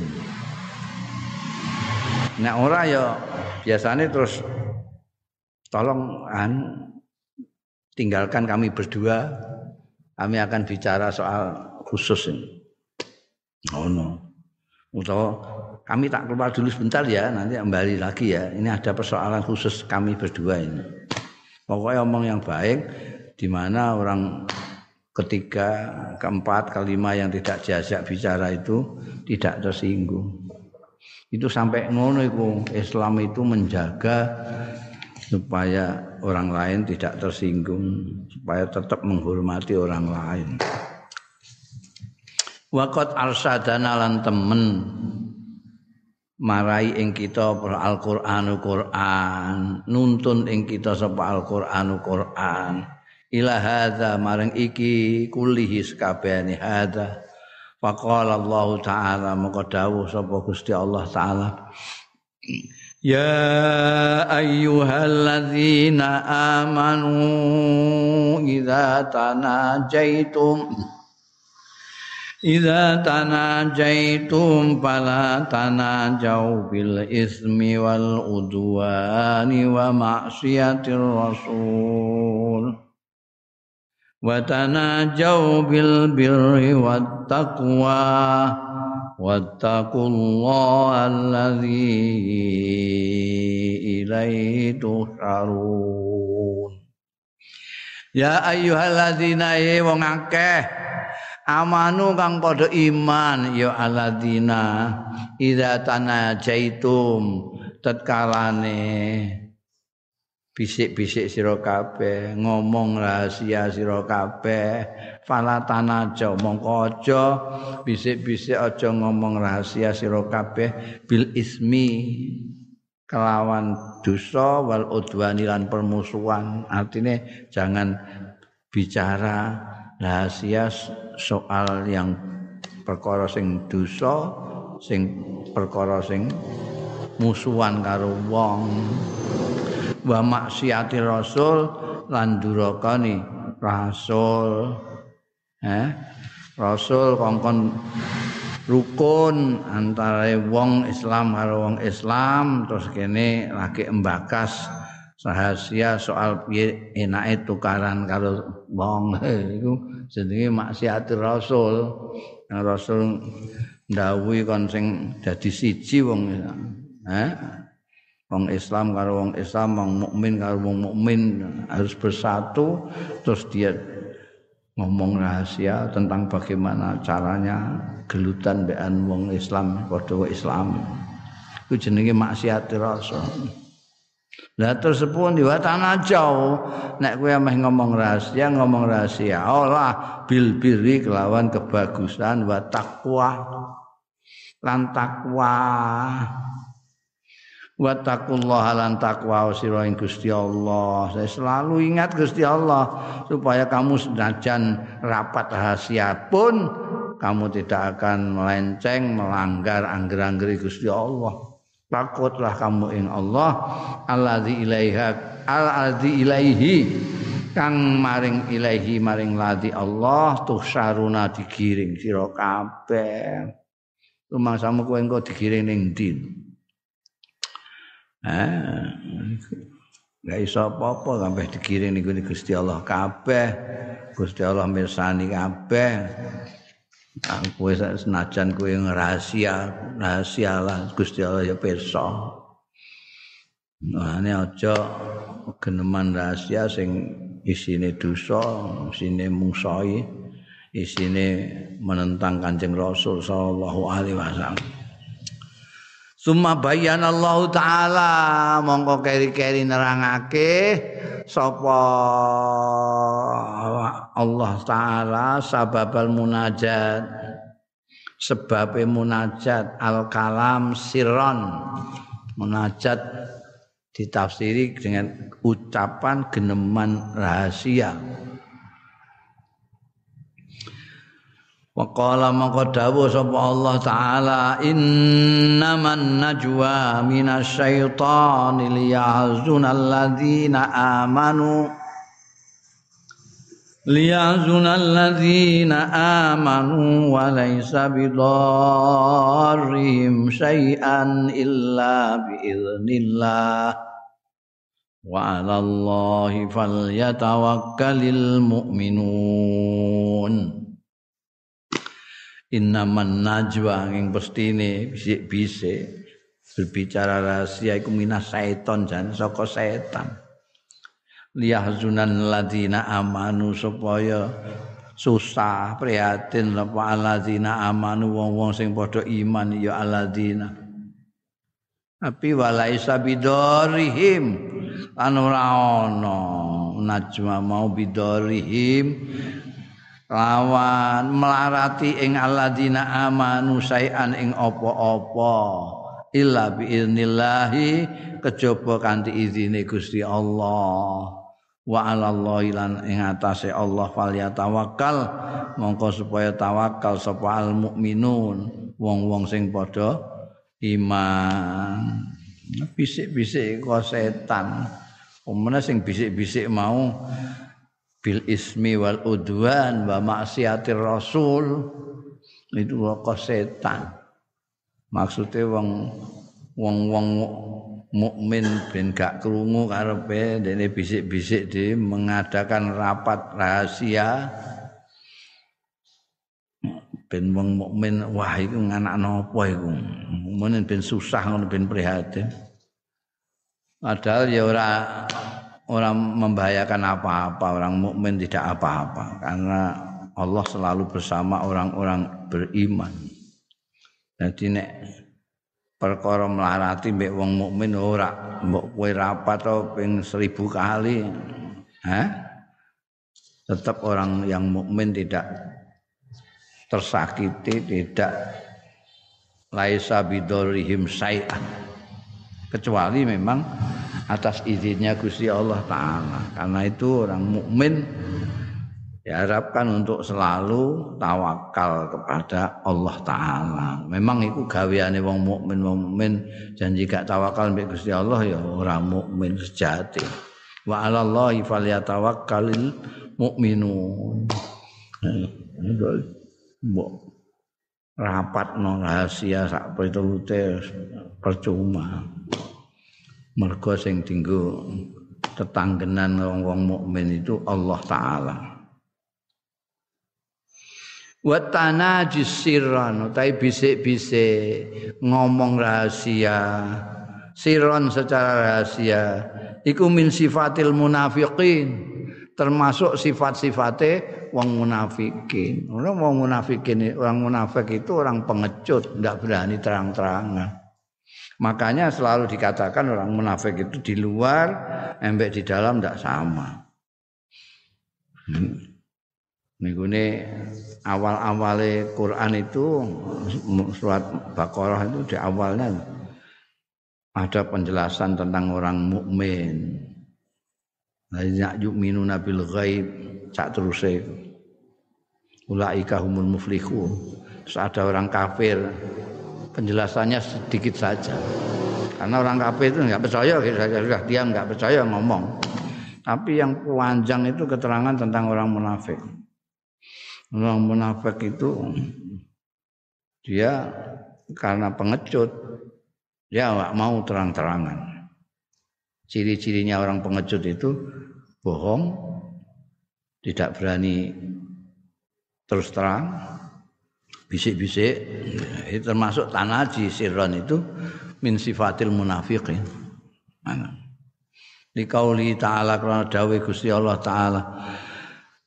Nek ora ya biasanya terus tolong an tinggalkan kami berdua. Kami akan bicara soal khusus ini. Oh no. Utawa kami tak keluar dulu sebentar ya, nanti kembali lagi ya. Ini ada persoalan khusus kami berdua ini. Pokoknya omong yang baik di mana orang ketiga, keempat, kelima yang tidak diajak bicara itu tidak tersinggung. Itu sampai ngono itu Islam itu menjaga supaya orang lain tidak tersinggung supaya tetap menghormati orang lain Waqat arsadana lan temen marai ing kita Al-Qur'anu Qur'an nuntun ing kita sapa Al-Qur'anu Qur'an ila hadza marang iki kulihi sekabehane hadza. Faqala Allah taala moko dawuh sapa Gusti Allah taala. Ya ayyuhalladzina amanu idza tanajaitum Idza tanajaitum fala tanajau bil ismi wal udwani wa maksiatir rasul wa tanajau bil birri wat taqwa wattaqullaha allazi ilaihi tuharun ya ayyuhalladzina eh, wong akeh. Amanu kang padha iman ya alladzina idza tanajaitum tatkalane bisik-bisik sira kabeh ngomong rahasia sira kabeh fala tanaja mongko aja bisik-bisik aja ngomong rahasia sira kabeh bil ismi kelawan dosa wal udwani lan permusuhan. Artinya jangan bicara rahasia soal yang perkara sing dosa sing perkara sing musuhan karo wong wa maksiati rasul lan durakani rasul. Eh rasul kongkon rukun antara wong Islam karo wong Islam terus kene lagi embakas rahasia soal piye enake tukaran karo wong. Iku jenenge maksiati rasul. Rasul ndawuhi kon sing dadi siji wong eh wong Islam karo wong Islam, wong mukmin karo wong mukmin harus bersatu terus dia ngomong rahasia tentang bagaimana caranya gelutan bean wong Islam padha Islam. Itu jenenge maksiat rasul. Lah terus pun diwatana jauh nek kowe meh ngomong rahasia ngomong rahasia Allah bil birri kelawan kebagusan wa taqwa lan takwa Wattaqullaha lan takwa sira ing Gusti Allah. Saya selalu ingat Gusti Allah supaya kamu senajan rapat rahasia pun kamu tidak akan melenceng melanggar angger-anggeri Gusti Allah. Takutlah kamu ing Allah alladzi ilaiha alladzi ilaihi kang maring ilaihi maring ladi Allah tuh saruna digiring sira kabeh. Rumangsamu kowe engko digiring ning ndi? Eh, gak iso apa-apa sampai dikirim niku Gusti Allah kabeh. Gusti Allah mirsani kabeh. Aku wis senajan kowe rahasia, rahasia lah Gusti Allah ya pirsa. Nah, ini aja geneman rahasia sing isine dosa, isine mungsoi, isine menentang Kanjeng Rasul sallallahu alaihi wasallam. Summa bayyana Allah taala. Mongko keri-keri nerangake sapa Allah taala sababal munajat. Sebab munajat al kalam sirron munajat ditafsiri dengan ucapan geneman rahasia Waqala maka dawuh sapa Allah taala innaman najwa minasyaitani liyahzunal ladzina amanu. Liyahzunal ladzina amanu wa laysa bidarrihim syai'an illa biiznillah wa 'alallahi falyatawakkalul mu'minun innaman najwa ing pestine bisik-bisik berbicara rahasia iku minas setan jan saka setan. Liyahzunan ladina amanu supaya susah prihatin apa alladzina amanu wong-wong sing padha iman ya alladzina. Tapi walaisa bidorihim lan ora ana. Najwa mau bidorihim lawan melarati ing alladzina amanu sayan ing apa-apa. Illa biiznillahi kejaba kanthi izine Gusti Allah. Wa 'alallahi lan ing atase Allah falyatawakkal mongko supaya tawakal sapa al mukminun wong-wong sing padha iman. Bisik-bisik kok setan. Umane sing bisik-bisik mau bil ismi wal udwan wa maksiatir rasul. Itu kok setan? Maksudnya wong wong wong mukmin ben gak krungu karepe dene bisik-bisik di mengadakan rapat rahasia. Ben wong mukmin wah iku anak napa iku? Menen ben susah ngono ben prihatin. Padahal ya ora ora membahayakan apa-apa orang mukmin tidak apa-apa karena Allah selalu bersama orang-orang beriman Jadi nek perkara melarati mbek wong mukmin ora mbok kowe rapat to ping seribu kali. Hah? Tetap orang yang mukmin tidak tersakiti, tidak laisa bidorihim syai'an. Kecuali memang atas izinnya Gusti Allah taala. Karena itu orang mukmin diharapkan untuk selalu tawakal kepada Allah taala. Memang itu gaweane wong mukmin wong mukmin janji gak tawakal mbek Gusti Allah ya ora mukmin sejati. Wa 'alallahi falyatawakkalul mu'minun. Mbok rapat no rahasia sak percuma. Mergo sing dinggo tetanggenan wong-wong mukmin itu Allah taala. Watana jisiran utai bisik-bisik ngomong rahasia. Siron secara rahasia. Iku min sifatil munafiqin termasuk sifat-sifate wong munafikin. Orang wong munafikin orang munafik itu orang pengecut tidak berani terang-terangan makanya selalu dikatakan orang munafik itu di luar embek di dalam tidak sama hmm. Mingune awal-awale Quran itu surat Baqarah itu di awalnya ada penjelasan tentang orang mukmin. Banyak yu'minu nabil ghaib cak terus Ulaika humul muflihun. Terus ada orang kafir. Penjelasannya sedikit saja. Karena orang kafir itu nggak percaya, sudah dia nggak percaya ngomong. Tapi yang panjang itu keterangan tentang orang munafik. Orang munafik itu dia karena pengecut dia nggak mau terang-terangan. Ciri-cirinya orang pengecut itu bohong, tidak berani terus terang, bisik-bisik. Itu termasuk tanaji sirron itu min sifatil munafiqin. Di kauli ta'ala karena dawe Gusti Allah ta'ala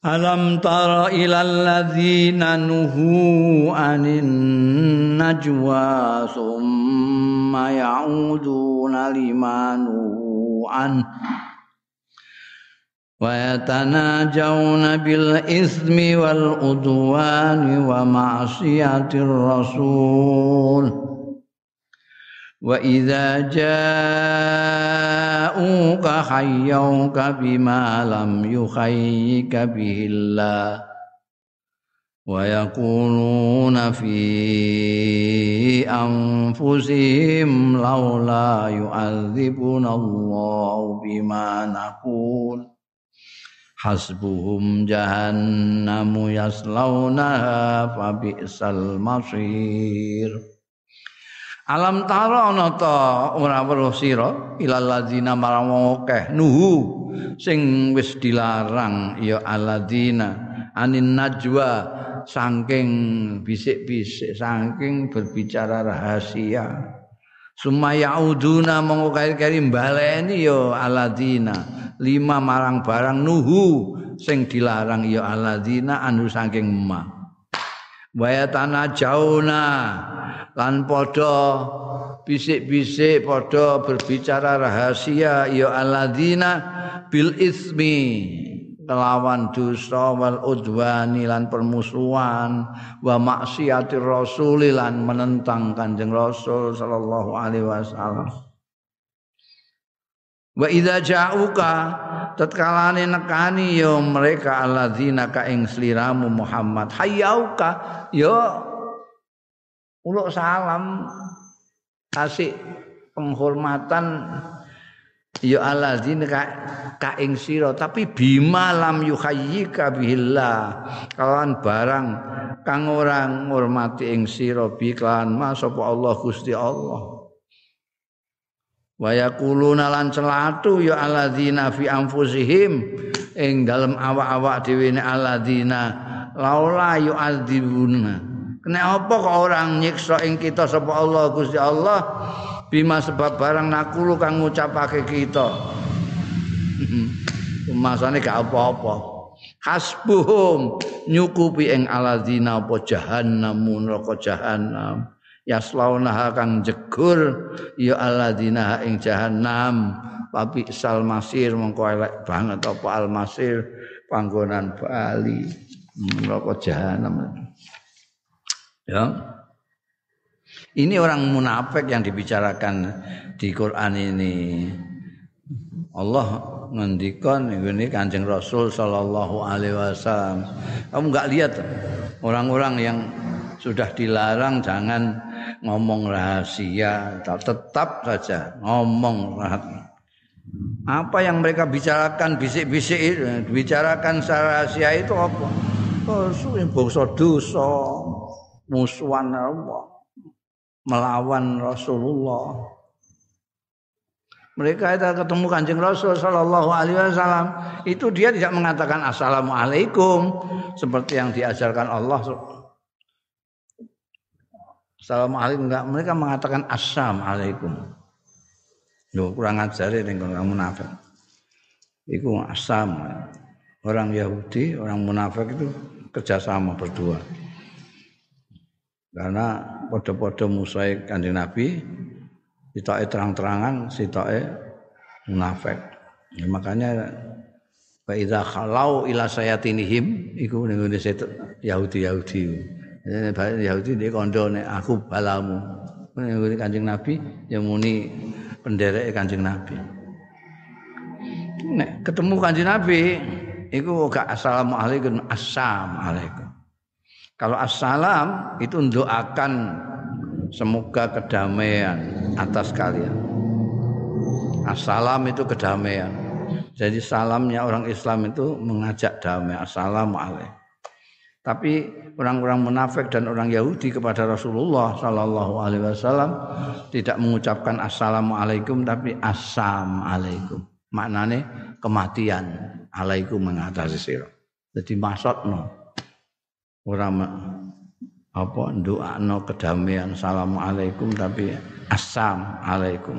Alam tara ilal ladzina nuhu anin najwa summa ya'uduna limanu an wal udwani wa ma'siyatir rasul وإذا جاءوك حيوك بما لم يحيك به الله. ويقولون في أنفسهم لولا يعذبنا الله بما نقول. hasbuhum jahannamu yaslaunaha fa bi'sal masir. Alam taro ana ta? Ora weruh sira ilal ladzina marang akeh nuhu sing wis dilarang ya aladzina anin najwa saking bisik-bisik saking berbicara rahasia. Sumaya uduna mongko kari-kari baleni ya alladzina lima marang barang nuhu sing dilarang ya alladzina anu saking ma. Wayatana jauna lan padha bisik-bisik padha berbicara rahasia ya alladzina bil ismi kelawan dosa wal udwani lan permusuhan wa maksiatir rasul lan menentang kanjeng rasul sallallahu alaihi wasallam. Wa idza ja'uka tatkalane nekani ya mereka alladzina ka ing sliramu Muhammad hayyauka ya uluk salam kasih penghormatan ya alladzina ka, ka ing sira. Tapi bima lam yuhayyika billah kawan barang kang ora ngurmati ing sira bi kan ma sapa Allah Gusti Allah. Wa yaquluna lan celatu ya alladzina fi anfusihim. Ing dalem awak-awak dhewe ne alladzina laula yu'adzibuna. Kena apa kok orang nyiksa ing kita sapa Allah Gusti Allah bima sebab barang nakulu kang ngucapake kita. Masane gak apa-apa. Hasbuhum nyukupi ing aladzina apa jahannam neraka jahannam. Yaslaunaha kang jegur ya aladzina ing jahannam. Tapi sal masir mengko elek banget apa al masir panggonan bali. Neraka jahanam ya ini orang munafik yang dibicarakan di Quran ini. Allah ngendikon ini Kanjeng Rasul sallallahu alaihi wasallam. Kamu enggak lihat orang-orang yang sudah dilarang jangan ngomong rahasia, tetap saja ngomong rahasia. Apa yang mereka bicarakan bisik-bisik itu, bicarakan secara rahasia itu apa? Oh, bangsa dosa, musuhan Allah melawan Rasulullah. Mereka itu ketemu kanjeng Rasul Shallallahu Alaihi Wasallam itu dia tidak mengatakan assalamualaikum seperti yang diajarkan Allah. Assalamualaikum enggak mereka mengatakan assalamualaikum. Loh, kurang ajar ini orang munafik. Itu asam. Orang Yahudi, orang munafik itu kerjasama berdua. Karena podo-podo musuhe Kanjeng Nabi sitoke terang-terangan sitoke munafik. Ya, makanya Wa idza khalau ila sayatinihim iku ning ngene Yahudi-Yahudi. Ya, Yahudi dia kandhane aku balamu. Ning Kanjeng Nabi yang muni penderek Kanjeng Nabi. Nek ketemu Kanjeng Nabi iku gak assalamualaikum assalamualaikum. Kalau assalam itu doakan semoga kedamaian atas kalian. Assalam itu kedamaian. Jadi salamnya orang Islam itu mengajak damai. Assalamualaikum. Tapi orang-orang munafik dan orang Yahudi kepada Rasulullah Sallallahu Alaihi Wasallam tidak mengucapkan assalamualaikum tapi assalamualaikum. Maknanya kematian. Alaikum mengatasi sirah. Jadi maksud no ora apa no kedamaian assalamualaikum tapi assalamualaikum.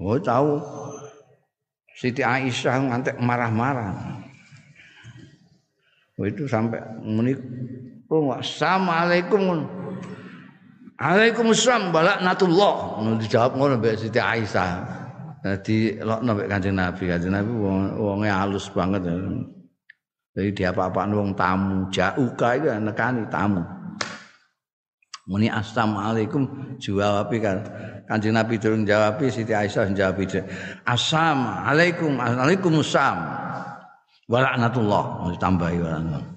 Oh tahu Siti Aisyah ngantek marah-marah. Oh itu sampai menik oh assalamualaikum. Waalaikumsalam balaknatullah. Ngono dijawab ngono mbek Siti Aisyah. Dadi lokno mbek Kanjeng Nabi. Kanjeng Nabi wonge halus banget. ya. Jadi dia apa-apa wong tamu, jauka itu nekani tamu. Muni assalamualaikum jawab kan. Kanjeng Nabi turun jawab Siti Aisyah jawab Assalamualaikum, Waalaikumsalam. Walaknatullah, mau ditambahi walaknatullah.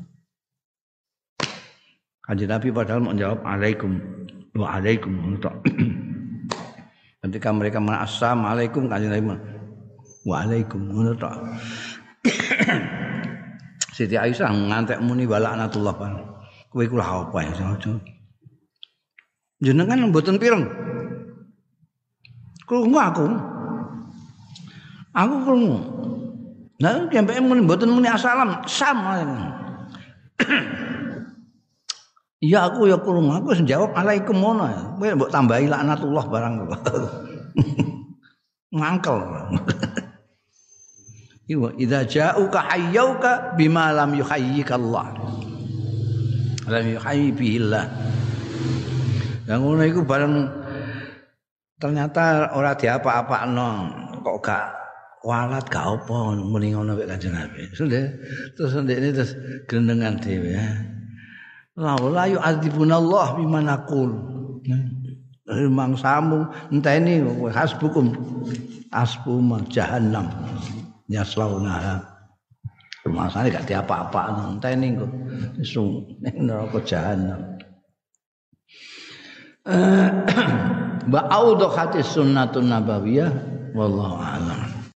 Kanjeng Nabi padahal mau jawab alaikum. Waalaikum. Ketika mereka mengatakan assalamualaikum kanjeng Nabi Waalaikum. Siti Aisyah ngantek muni walaknatullah kan. Kowe iku apa ya. Jenengan mboten pireng. Krungu aku. Aku krungu. Nah, sampai muni mboten muni assalam, sam. Iya aku ya krungu, aku wis jawab alaikum ngono. Kowe mbok tambahi laknatullah barang. Ngangkel. Iwa idza ja'uka hayyuka bima lam yuhayyika Allah. Lam yuhayyi billah. Yang ngono iku bareng ternyata ora diapa-apakno kok gak walat gak apa muni ngono mek Kanjeng Nabi. Terus ini terus gendengan dhewe ya. La la yu'adzibunallah bima naqul. Mangsamu enteni hasbukum asbu jahannam yaslauna. Masane gak diapa-apa enteni kok. Sung ning neraka jahannam. Wa audhati sunnatun nabawiyah wallahu a'lam.